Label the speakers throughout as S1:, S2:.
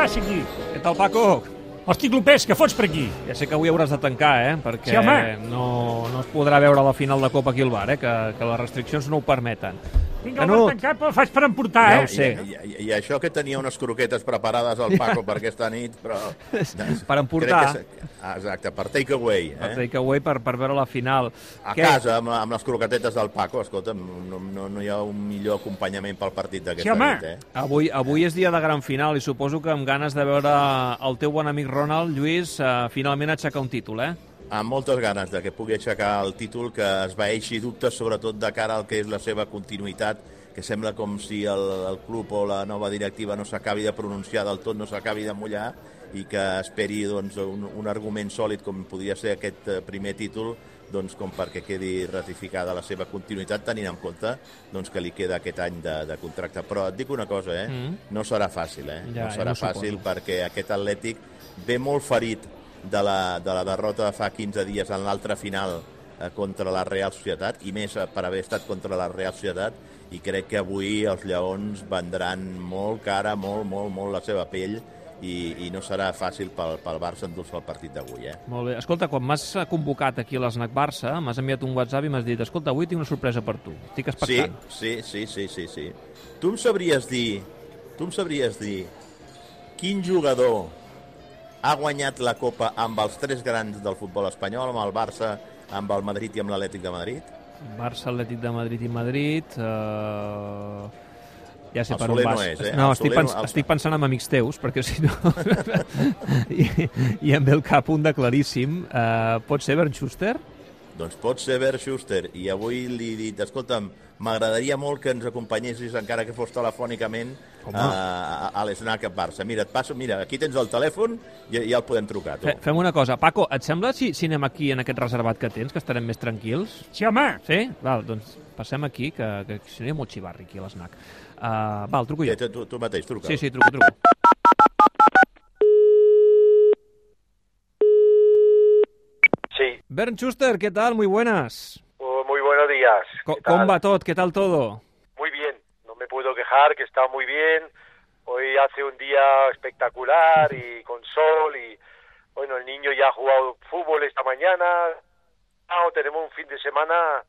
S1: passa aquí?
S2: Què tal, Paco?
S1: Hosti, Clopés, què fots per aquí?
S2: Ja sé que avui hauràs de tancar, eh? Perquè
S1: Sí, home.
S2: no, no es podrà veure la final de Copa aquí al bar, eh? Que, que les restriccions no ho permeten.
S1: El
S2: Canut.
S1: bar tancat, però el faig per emportar,
S2: Ja
S1: eh?
S2: ho sé.
S3: I, i, I això que tenia unes croquetes preparades al Paco per aquesta nit, però...
S2: Per emportar.
S3: Que és- ah, Exacte, per take away.
S2: Per
S3: Eh?
S2: takeaway per, per veure la final.
S3: A
S2: Què?
S3: casa, amb, amb les croquetetes del Paco, escolta, no, no, no hi ha un millor acompanyament pel partit d'aquesta
S1: Sí,
S3: nit, eh?
S2: Avui, avui és dia de gran final i suposo que amb ganes de veure el teu bon amic Ronald, Lluís, eh, finalment aixecar un títol, eh?
S3: Amb moltes ganes de que pugui aixecar el títol, que es veeixi dubtes, sobretot de cara al que és la seva continuïtat, que sembla com si el, el club o la nova directiva no s'acabi de pronunciar del tot, no s'acabi de mullar, i que esperi doncs, un, un argument sòlid com podria ser aquest eh, primer títol doncs, com perquè quedi ratificada la seva continuïtat, tenint en compte doncs, que li queda aquest any de, de contracte. Però et dic una cosa, eh?
S2: Mm.
S3: no serà fàcil, eh?
S2: Ja,
S3: no
S2: ja
S3: serà
S2: m'ho
S3: fàcil
S2: suposo.
S3: perquè aquest Atlètic ve molt ferit de la, de la derrota de fa 15 dies en l'altra final eh, contra la Real Societat, i més eh, per haver estat contra la Real Societat, i crec que avui els Lleons vendran molt cara, molt, molt, molt la seva pell, i, i no serà fàcil pel, pel Barça endur-se el partit d'avui, eh?
S2: Molt bé. Escolta, quan m'has convocat aquí a l'Snac Barça, m'has enviat un WhatsApp i m'has dit escolta, avui tinc una sorpresa per tu. Estic
S3: Sí,
S2: expectant.
S3: sí, sí, sí, sí, sí. Tu em sabries dir, tu em sabries dir quin jugador ha guanyat la Copa amb els tres grans del futbol espanyol, amb el Barça, amb el Madrid i amb l'Atlètic de Madrid?
S2: Barça, Atlètic de Madrid i Madrid... Eh... Ja sé
S3: El
S2: per on
S3: Soler no
S2: vas.
S3: és, eh?
S2: No,
S3: El
S2: estic, pens
S3: no- el-
S2: estic pensant en amics teus, perquè si no... I, I em ve el cap un de claríssim. Eh, pot ser Bernd Schuster?
S3: Doncs pot ser Bert Schuster, i avui li he dit, escolta'm, m'agradaria molt que ens acompanyessis, encara que fos telefònicament,
S2: Home.
S3: a, a l'Snac Barça. Mira, et passo, mira, aquí tens el telèfon i ja el podem trucar, tu.
S2: Fe, fem una cosa. Paco, et sembla si, si anem aquí en aquest reservat que tens, que estarem més tranquils?
S1: Sí, home.
S2: Sí? Val, doncs passem aquí, que, que si no hi ha molt xivarri aquí a l'Snac. Uh, val, truco jo.
S3: Tu, tu, tu mateix, truca.
S2: Sí, sí, truco, truco.
S4: Sí,
S2: Bernd Schuster, ¿qué tal? Muy buenas.
S4: oh, muy buenos días.
S2: Co
S4: ¿Qué tal?
S2: ¿Cómo va tot? ¿Qué tal todo?
S4: Muy bien, no me puedo quejar, que está muy bien. Hoy hace un día espectacular y con sol y bueno, el niño ya ha jugado fútbol esta mañana. Ah, tenemos un fin de semana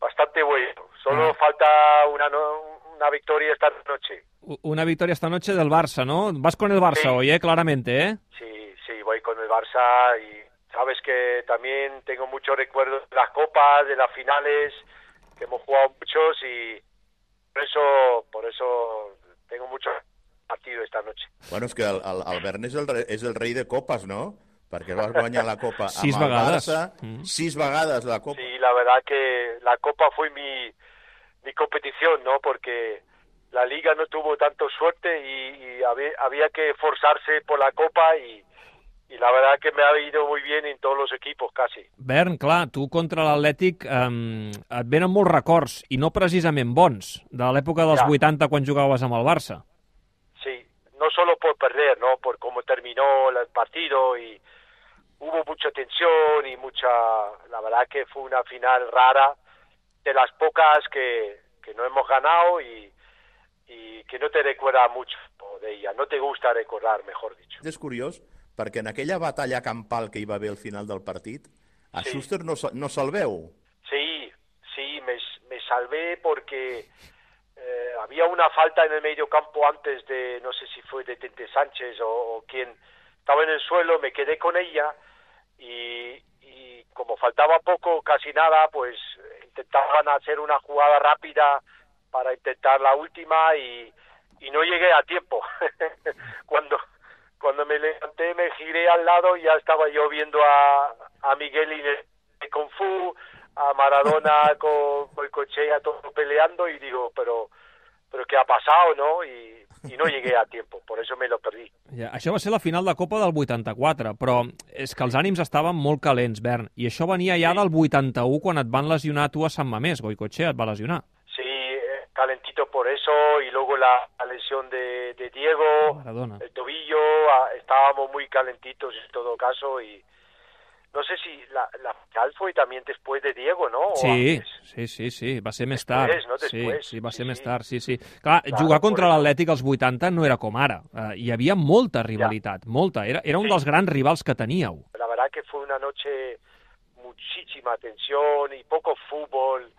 S4: bastante bueno. Solo
S2: Ah.
S4: falta una, no- una victoria esta noche.
S2: Una victoria esta noche del Barça, ¿no? Vas con el Barça
S4: Sí.
S2: hoy, ¿eh? Claramente, ¿eh?
S4: Sí, sí, voy con el Barça y sabes que también tengo muchos recuerdos de las copas, de las finales, que hemos jugado muchos y por eso, por eso tengo muchos partidos esta noche.
S3: Bueno, és que el, el, el Bern és el, re- és el rei de copes, no? Perquè vas guanyar la Copa
S2: Sis
S3: amb el
S2: vegades.
S3: Barça,
S2: Mm.
S3: sis vegades la Copa.
S4: Sí, la verdad que la copa fue mi, mi competición, ¿no? Porque la liga no tuvo tanto suerte y, y había, había que esforzarse por la copa y, y la verdad que me ha ido muy bien en todos los equipos casi.
S2: Bern, clar, tu contra l'Atlètic eh, et venen molts records, i no precisament bons, de l'època dels
S4: Ja.
S2: 80 quan jugaves amb el Barça.
S4: Sí, no solo por perder, ¿no? Por cómo terminó el partido y hubo mucha tensión y mucha... La verdad que fue una final rara, de las pocas que, que no hemos ganado y, y que no te recuerda mucho de ella, no te gusta recordar, mejor dicho.
S3: És curiós, perquè en aquella batalla campal que hi va haver al final del partit, a
S4: Sí.
S3: Schuster no, no se'l veu.
S4: Sí, sí, me, me salvé porque eh, había una falta en el medio campo antes de, no sé si fue de Tente Sánchez o, o quien estaba en el suelo, me quedé con ella y, y como faltaba poco, casi nada, pues intentaban hacer una jugada rápida para intentar la última y, y no llegué a tiempo. cuando cuando me levanté me giré al lado y ya estaba yo viendo a, a Miguel Inés de Kung Fu, a Maradona con, con Cochea todo peleando y digo, pero pero qué ha pasado, ¿no? Y, y no llegué a tiempo, por eso me lo perdí.
S2: Ja, això va ser la final de Copa del 84, però és que els ànims estaven molt calents, Bern, i això venia ja del 81, quan et van lesionar tu a Sant Mamés, Goicoechea et va lesionar.
S4: Calentito por eso y luego la, la lesión de, de Diego,
S2: Maradona.
S4: el tobillo, ah, estábamos muy calentitos en todo caso y no sé si la, la final fue también después de Diego, ¿no? O
S2: Sí,
S4: antes.
S2: sí, sí, sí, va ser més
S4: Després,
S2: tard.
S4: no?
S2: Sí, sí, va ser
S4: Sí,
S2: més
S4: sí.
S2: tard, sí, sí. Clar,
S4: Clar,
S2: jugar contra l'Atlètic als 80 no era com ara. Uh, hi havia molta rivalitat, molta. Era, era un
S4: Sí.
S2: dels grans rivals que teníeu.
S4: La verdad que fue una noche muchísima tensión y poco fútbol,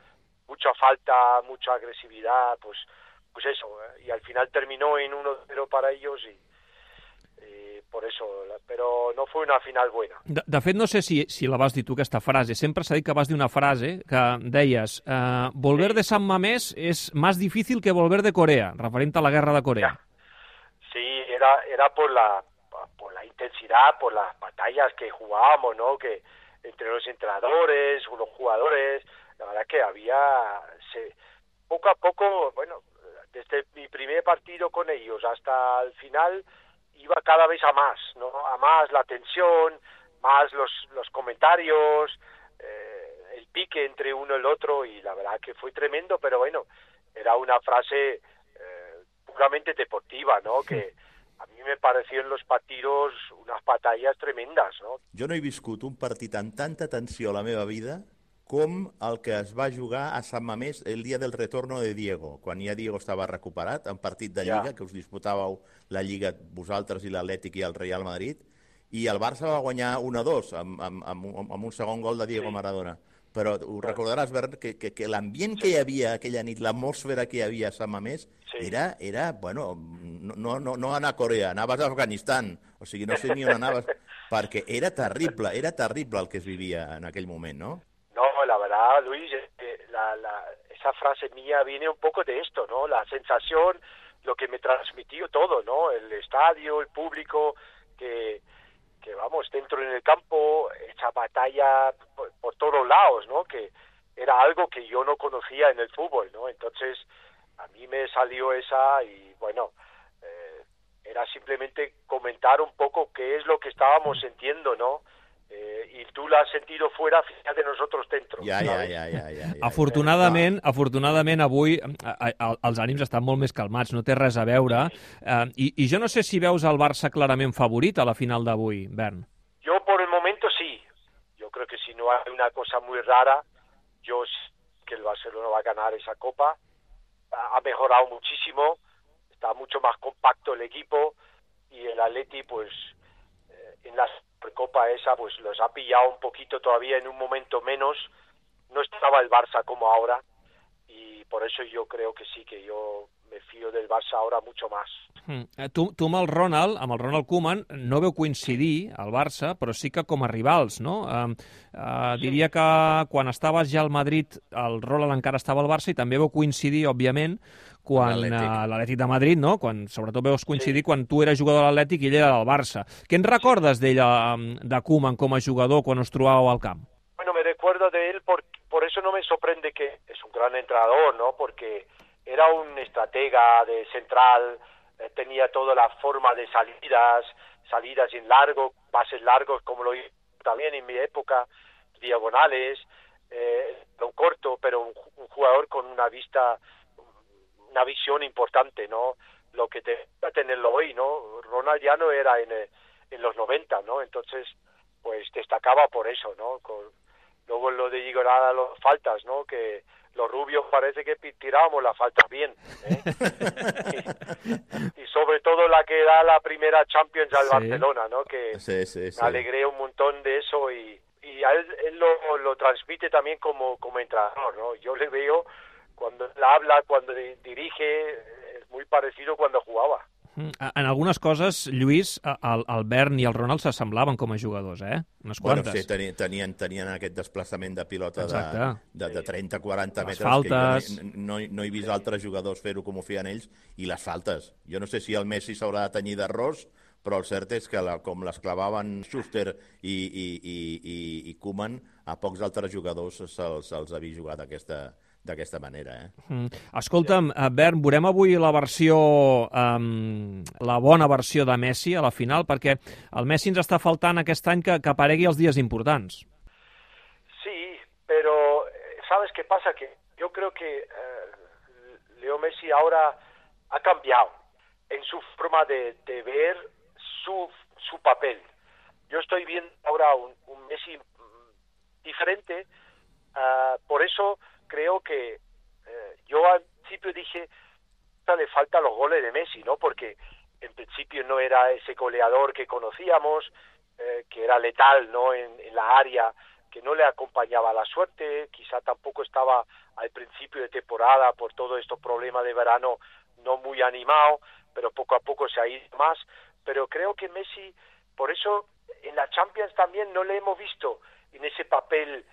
S4: mucha falta, mucha agresividad, pues pues eso, eh, y al final terminó en 1-0 para ellos y, por eso, la- pero no fue una final buena.
S2: De, de fet, no sé si, si la vas dir tu, aquesta frase. Sempre s'ha dit que vas dir una frase que deies uh, volver de San Mamés és més difícil que volver de Corea, referent a la guerra de Corea.
S4: Sí, era, era por la por la intensidad, por las batallas que jugábamos, ¿no? Que entre los entrenadores, los jugadores, la verdad que había se, poco a poco, bueno, desde mi primer partido con ellos hasta el final iba cada vez a más, ¿no? A más la tensión, más los los comentarios, eh, el pique entre uno y el otro y la verdad que fue tremendo, pero bueno, era una frase eh, puramente deportiva, ¿no? Que a mí me pareció en los partidos unas batallas tremendas, ¿no?
S3: Jo no he viscut un partit amb tanta tensió a la meva vida com el que es va jugar a Sant Mamés el dia del retorno de Diego, quan ja Diego estava recuperat, en partit de
S4: Ja.
S3: Lliga, que us disputàveu la Lliga vosaltres i l'Atlètic i el Real Madrid, i el Barça va guanyar 1-2 amb, amb, amb, un- amb un segon gol de Diego
S4: Sí.
S3: Maradona. Però ho recordaràs, Bern, que, que, que l'ambient que hi havia aquella nit, l'atmosfera que hi havia a Sant Mamés,
S4: Sí.
S3: era, era, bueno, no, no, no, no anar a Corea, anaves a Afganistan, o sigui, no sé ni on anaves, perquè era terrible, era terrible el que es vivia en aquell moment, no?
S4: No, la verdad, Luis, la, la, esa frase mía viene un poco de esto, ¿no? La sensación, lo que me transmitió todo, ¿no? El estadio, el público, que, que vamos, dentro en el campo, esa batalla por, por todos lados, ¿no? Que era algo que yo no conocía en el fútbol, ¿no? Entonces, a mí me salió esa y bueno, eh, era simplemente comentar un poco qué es lo que estábamos sintiendo, ¿no? Eh, y tú la has sentido fuera, fíjate nosotros dentro.
S3: Ja, ja, ja, ja, ja, ja.
S2: Afortunadament, afortunadament avui a, a, els ànims estan molt més calmats, no té res a veure. Eh, i, I jo no sé si veus el Barça clarament favorit a la final d'avui, Bern.
S4: Yo por el momento sí. Yo creo que si no hay una cosa muy rara, yo sé que el Barcelona va a ganar esa copa. Ha ha mejorado muchísimo, está mucho más compacto el equipo y el Atleti, pues eh, en la Supercopa esa, pues los ha pillado un poquito todavía en un momento menos. No estaba el Barça como ahora y por eso yo creo que sí, que yo me fío del Barça ahora mucho más.
S2: Mm. Tu, tu amb el Ronald, amb el Ronald Koeman, no veu coincidir al Barça, però sí que com a rivals, no? Eh, eh, diria que quan estaves ja al Madrid, el Ronald encara estava al Barça i també veu coincidir, òbviament, quan
S3: L'Atlètic.
S2: eh, l'Atlètic de Madrid, no? Quan, sobretot veus coincidir quan tu eres jugador de l'Atlètic i ell era del Barça. Què en recordes d'ell, eh, de Koeman, com a jugador, quan us trobàveu al camp?
S4: Me sorprende que es un gran entrenador, ¿no? Porque era un estratega de central, eh, tenía toda la forma de salidas, salidas en largo, pases largos, como lo también en mi época, diagonales, eh, lo corto, pero un, un jugador con una vista, una visión importante, ¿no? Lo que te tenerlo hoy, ¿no? Ronald ya no era en, eh, en los 90, ¿no? Entonces, pues destacaba por eso, ¿no? Con, luego lo de llegar a las faltas, ¿no? Que los rubios parece que tirábamos las faltas bien. ¿eh? y, y sobre todo la que da la primera Champions al
S2: Sí.
S4: Barcelona, ¿no? Que
S3: Sí, sí, sí.
S4: me alegré un montón de eso y, y a él, él lo, lo transmite también como, como entrenador, ¿no? Yo le veo cuando él habla, cuando di- dirige, es muy parecido cuando jugaba.
S2: Mm, En algunes coses, Lluís, el, el Bern i el Ronald s'assemblaven com a jugadors, eh? Unes
S3: Bueno,
S2: quantes.
S3: sí, tenien, tenien, tenien aquest desplaçament de pilota de,
S2: Exacte.
S3: de, de 30-40 metres
S2: faltes.
S3: que jo no, no, no he vist altres jugadors fer-ho com ho feien ells i les faltes. Jo no sé si el Messi s'haurà de tenyir d'arròs, però el cert és que la, com les clavaven Schuster i, i, i, i, i Koeman, a pocs altres jugadors se'ls se havia jugat d'aquesta d'aquesta manera. Eh?
S2: Mm. Escolta'm, eh, Bern, veurem avui la versió, um, la bona versió de Messi a la final, perquè el Messi ens està faltant aquest any que, que aparegui els dies importants.
S4: Sí, pero eh, ¿sabes qué pasa? Que yo creo que eh, Leo Messi ahora ha cambiado en su forma de, de ver su, su papel. yo estoy viendo ahora un, un Messi mm, diferente, ah, por eso creo que eh, yo al principio dije, le falta los goles de Messi, ¿no? Porque en principio no era ese goleador que conocíamos, eh, que era letal, ¿no? En, en la área, que no le acompañaba la suerte, quizá tampoco estaba al principio de temporada por todos estos problemas de verano no muy animado, pero poco a poco se ha ido más. Pero creo que Messi, por eso en la Champions también no le hemos visto en ese papel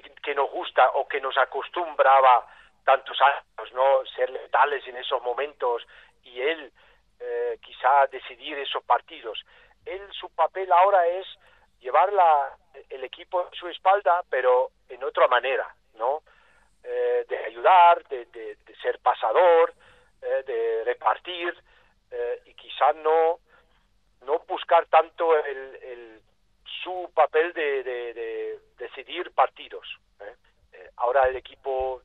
S4: que, nos gusta o que nos acostumbraba tantos años, ¿no? Ser letales en esos momentos y él eh, quizá decidir esos partidos. Él, su papel ahora es llevar la, el equipo a su espalda, pero en otra manera, ¿no? Eh, de ayudar, de, de, ser pasador, eh, de repartir y quizá no no buscar tanto el, el su papel de decidir partidos. ¿eh? Eh, ahora el equipo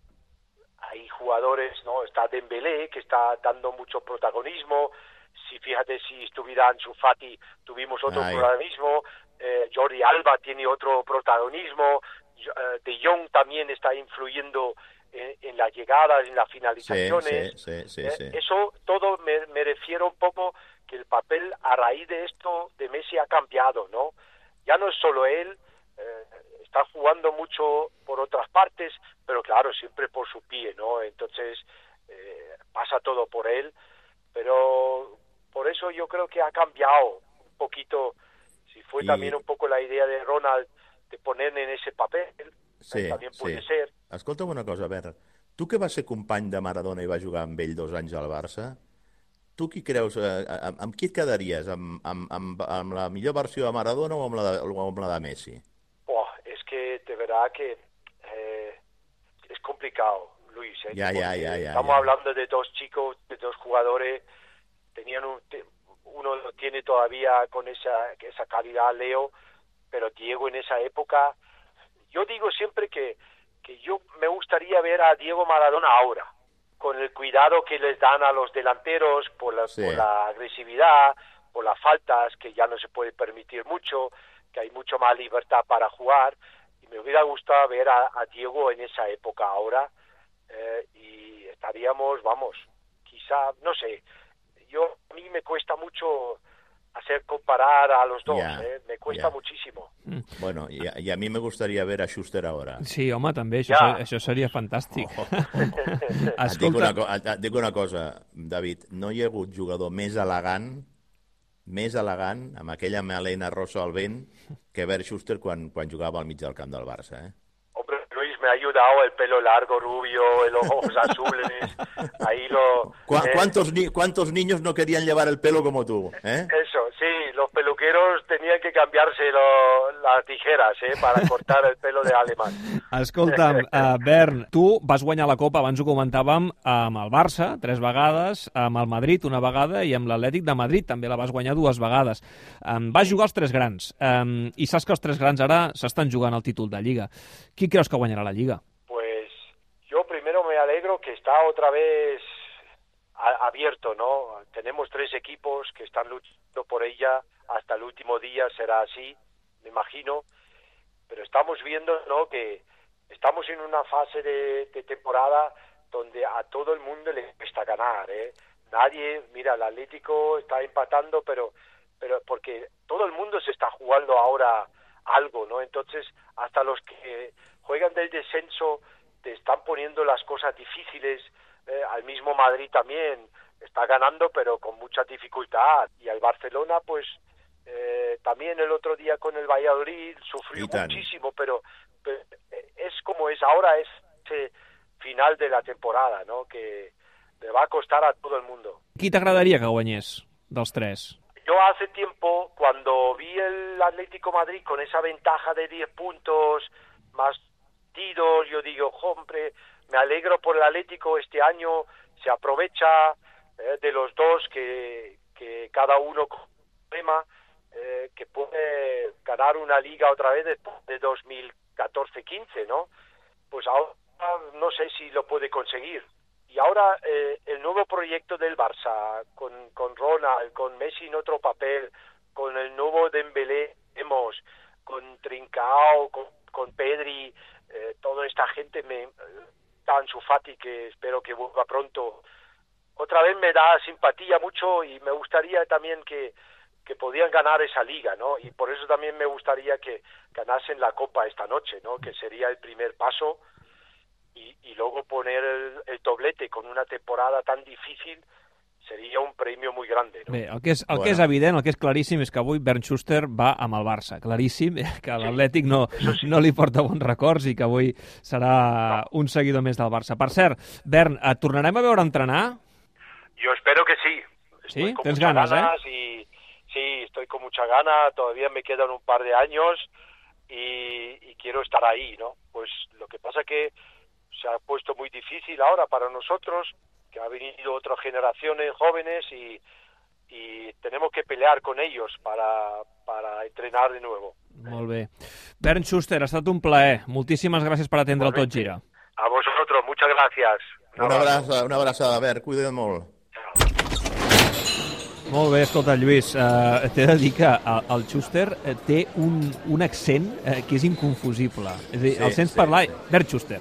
S4: hay jugadores, ¿no? Está Dembélé que está dando mucho protagonismo. Si fíjate si estuviera Ansu Fati tuvimos otro
S3: Ay.
S4: protagonismo. Eh, Jordi Alba tiene otro protagonismo. De Jong también está influyendo en, en las llegadas, en las finalizaciones.
S3: sí, sí, sí, sí.
S4: Eso todo me, me refiero un poco que el papel a raíz de esto de Messi ha cambiado, ¿no? Ya no es solo él, está jugando mucho por otras partes, pero claro, siempre por su pie, ¿no? Entonces eh, pasa todo por él, pero por eso yo creo que ha cambiado un poquito, si fue
S3: Y-
S4: también un poco la idea de Ronald de poner en ese papel,
S3: Sí,
S4: también puede
S3: sí.
S4: ser.
S3: Escolta'm una cosa, Bert. Tu que vas ser company de Maradona i vas jugar amb ell dos anys al Barça, tu qui creus, eh, amb, amb qui et quedaries? Amb, amb, amb, amb la millor versió de Maradona o amb la de, o amb la de Messi?
S4: Verdad que eh, es complicado, Luis. ¿eh?
S3: Ya, ya,
S4: Porque
S3: ya, ya,
S4: Estamos hablando de dos chicos, de dos jugadores. Tenían un, uno lo tiene todavía con esa, esa calidad, Leo, pero Diego en esa época. Yo digo siempre que, que yo me gustaría ver a Diego Maradona ahora, con el cuidado que les dan a los delanteros por la,
S3: Sí.
S4: por la agresividad, por las faltas, que ya no se puede permitir mucho, que hay mucho más libertad para jugar. Y me hubiera gustado ver a, a Diego en esa época ahora. eh, y estaríamos, vamos, quizá, no sé, yo a mí me cuesta mucho hacer comparar a los dos, eh, me cuesta muchísimo.
S3: Bueno, y a, y a mi me gustaría ver a Schuster ahora.
S2: Sí, home, també, això,
S4: Ja.
S2: ser- això seria fantàstic.
S3: Et dic, una, co- et, et dic una cosa, David, no hi ha hagut jugador més elegant més elegant, amb aquella melena rosa al vent, que Bert Schuster quan, quan jugava al mig del camp del Barça. Eh?
S4: Hombre, Luis, me ha ayudado el pelo largo, rubio, los ojos azules, ahí lo...
S3: ¿Cu-
S4: eh,
S3: ¿Cuántos, ni- ¿Cuántos niños no querían llevar el pelo como tú? Eh?
S4: Eso, sí, los peluqueros tenían que cambiarse lo- las tijeras, ¿eh? Para cortar el pelo de alemán.
S2: Escolta'm, uh, Bern, tu vas guanyar la Copa, abans ho comentàvem, amb el Barça, tres vegades, amb el Madrid una vegada i amb l'Atlètic de Madrid també la vas guanyar dues vegades. Um, vas jugar als tres grans um, i saps que els tres grans ara s'estan jugant el títol de Lliga. Qui creus que guanyarà la Lliga?
S4: Pues yo primero me alegro que está otra vez abierto, ¿no? Tenemos tres equipos que están luchando por ella, hasta el último día será así, me imagino, pero estamos viendo, ¿no? Que estamos en una fase de, de temporada donde a todo el mundo le cuesta ganar, ¿eh? Nadie, mira, el Atlético está empatando, pero, pero porque todo el mundo se está jugando ahora algo, ¿no? Entonces, hasta los que juegan del descenso te están poniendo las cosas difíciles, eh, al mismo Madrid también está ganando, pero con mucha dificultad, y al Barcelona, pues, eh, también el otro día con el Valladolid sufrió muchísimo, pero, pero es como es ahora, es ese final de la temporada, ¿no? Que le va a costar a todo el mundo.
S2: Qui t'agradaria que guanyés dels tres?
S4: Yo hace tiempo, cuando vi el Atlético Madrid con esa ventaja de 10 puntos, más tiros, yo digo, hombre, me alegro por el Atlético este año, se aprovecha eh, de los dos que, que cada uno tema, eh, que puede ganar una liga otra vez después de 2014-15, ¿no? Pues ahora no sé si lo puede conseguir. Y ahora eh, el nuevo proyecto del Barça, con, con Ronald, con Messi en otro papel, con el nuevo Dembélé hemos con Trincao, con, con Pedri, eh, toda esta gente, me, eh, tan Sufati que espero que vuelva pronto. Otra vez me da simpatía mucho y me gustaría también que, que podían ganar esa liga, ¿no? Y por eso también me gustaría que ganasen la Copa esta noche, ¿no? Que sería el primer paso y, y luego poner el, el doblete con una temporada tan difícil seria un premi molt grande. No?
S2: Bé, el que, és, el bueno. que és evident, el que és claríssim, és que avui Bernd Schuster va amb el Barça. Claríssim, que l'Atlètic no, sí. no li porta bons records i que avui serà no. un seguidor més del Barça. Per cert, Bernd, et tornarem a veure entrenar?
S4: Jo espero que sí.
S2: Estoy sí? Tens ganes, ganas
S4: eh? Y, sí, estoy con mucha gana, todavía me quedan un par de años y, y quiero estar ahí, ¿no? Pues lo que pasa que se ha puesto muy difícil ahora para nosotros que ha venido otras generaciones jóvenes y, y tenemos que pelear con ellos para, para entrenar de nuevo.
S2: Molt bé. Bernd Schuster, ha estat un plaer. Moltíssimes gràcies per atendre el Tot Gira.
S4: A vosotros, muchas gracias.
S3: Una, abraçada, una abraçada, Bernd, cuida't molt.
S2: Molt bé, escolta, Lluís, eh, t'he de dir que el Schuster eh, té un, un accent eh, que és inconfusible. És a dir, sí, el sents sí. parlar... Bert Schuster.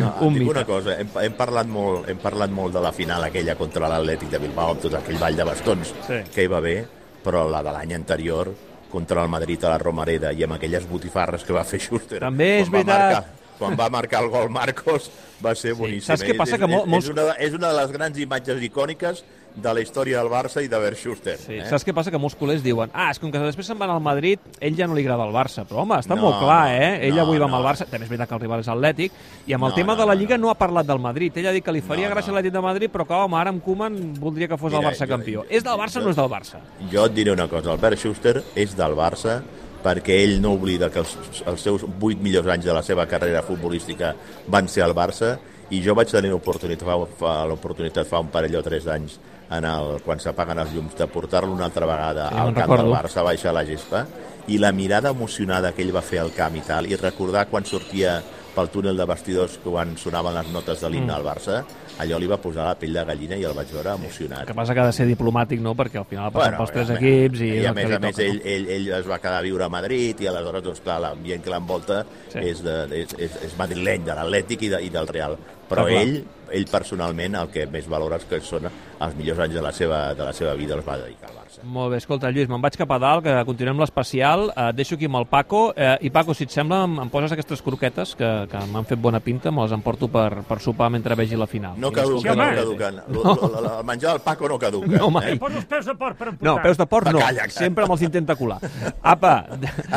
S3: No, un dic una cosa, hem, hem, parlat molt, hem parlat molt de la final aquella contra l'Atlètic de Bilbao, amb tot aquell ball de bastons sí. que hi va bé, però la de l'any anterior contra el Madrid a la Romareda i amb aquelles botifarres que va fer Schuster...
S2: També és veritat.
S3: Marcar, quan va marcar el gol Marcos va ser boníssim.
S2: Saps què passa? És, que
S3: és, molts... és, una, és una de les grans imatges icòniques de la història del Barça i de Schuster.
S2: Sí, eh? Saps què passa? Que molts culers diuen ah, és com que després se'n van al Madrid, ell ja no li agrada el Barça. Però, home, està no, molt clar, no, eh? Ell no, avui va amb el Barça, també és veritat que el rival és atlètic, i amb el no, tema no, de la Lliga no, no ha parlat del Madrid. Ell ha dit que li faria no, gràcia no. l'Atlètic de Madrid, però que, home, ara amb Koeman voldria que fos Mira, el Barça jo, campió. Jo, és del Barça o no és del Barça?
S3: Jo et diré una cosa, el Schuster és del Barça perquè ell no oblida que els, els seus vuit millors anys de la seva carrera futbolística van ser al Barça i jo vaig tenir l'oportunitat fa, fa, l'oportunitat fa un parell o tres anys en el, quan s'apaguen els llums de portar-lo una altra vegada sí, al camp recordo. del Barça a baixar la gespa i la mirada emocionada que ell va fer al camp i tal i recordar quan sortia pel túnel de vestidors quan sonaven les notes de l'himne mm. al Barça allò li va posar la pell de gallina i el vaig veure emocionat.
S2: El que passa que ha de ser diplomàtic, no?, perquè al final passen bueno, pels tres equips i...
S3: I a més a més ell, ell, ell es va quedar a viure a Madrid i aleshores, doncs clar, l'ambient que l'envolta sí. és, de, és, és, és madrileny, de l'Atlètic i, de, i del Real. Però, Però ell, ell personalment, el que més valora és que són els millors anys de la seva, de la seva vida els va dedicar al Barça.
S2: Molt bé, escolta, Lluís, me'n vaig cap a dalt, que continuem l'especial. Eh, deixo aquí amb el Paco. Eh, I Paco, si et sembla, em, em poses aquestes croquetes que, que m'han fet bona pinta, me les emporto per, per sopar mentre vegi la final.
S3: No caduquen, sí, no caduquen. No. El menjar del Paco no caduca.
S2: No, mai.
S1: Eh? Poso els peus de porc per emportar.
S2: No, peus de porc no. Calla, calla. Sempre me'ls intenta colar. Apa!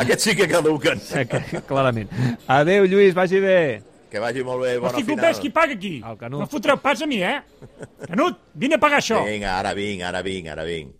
S3: Aquests sí que caduquen.
S2: Clarament. Adéu, Lluís, vagi bé.
S3: Que vagi molt bé, bona
S1: Hosti,
S3: final.
S1: Hosti, qui paga aquí?
S2: El Canut.
S1: No fotreu pas a mi, eh? Canut, vine a pagar això.
S3: Vinga, ara vinc, ara vinc, ara vinc.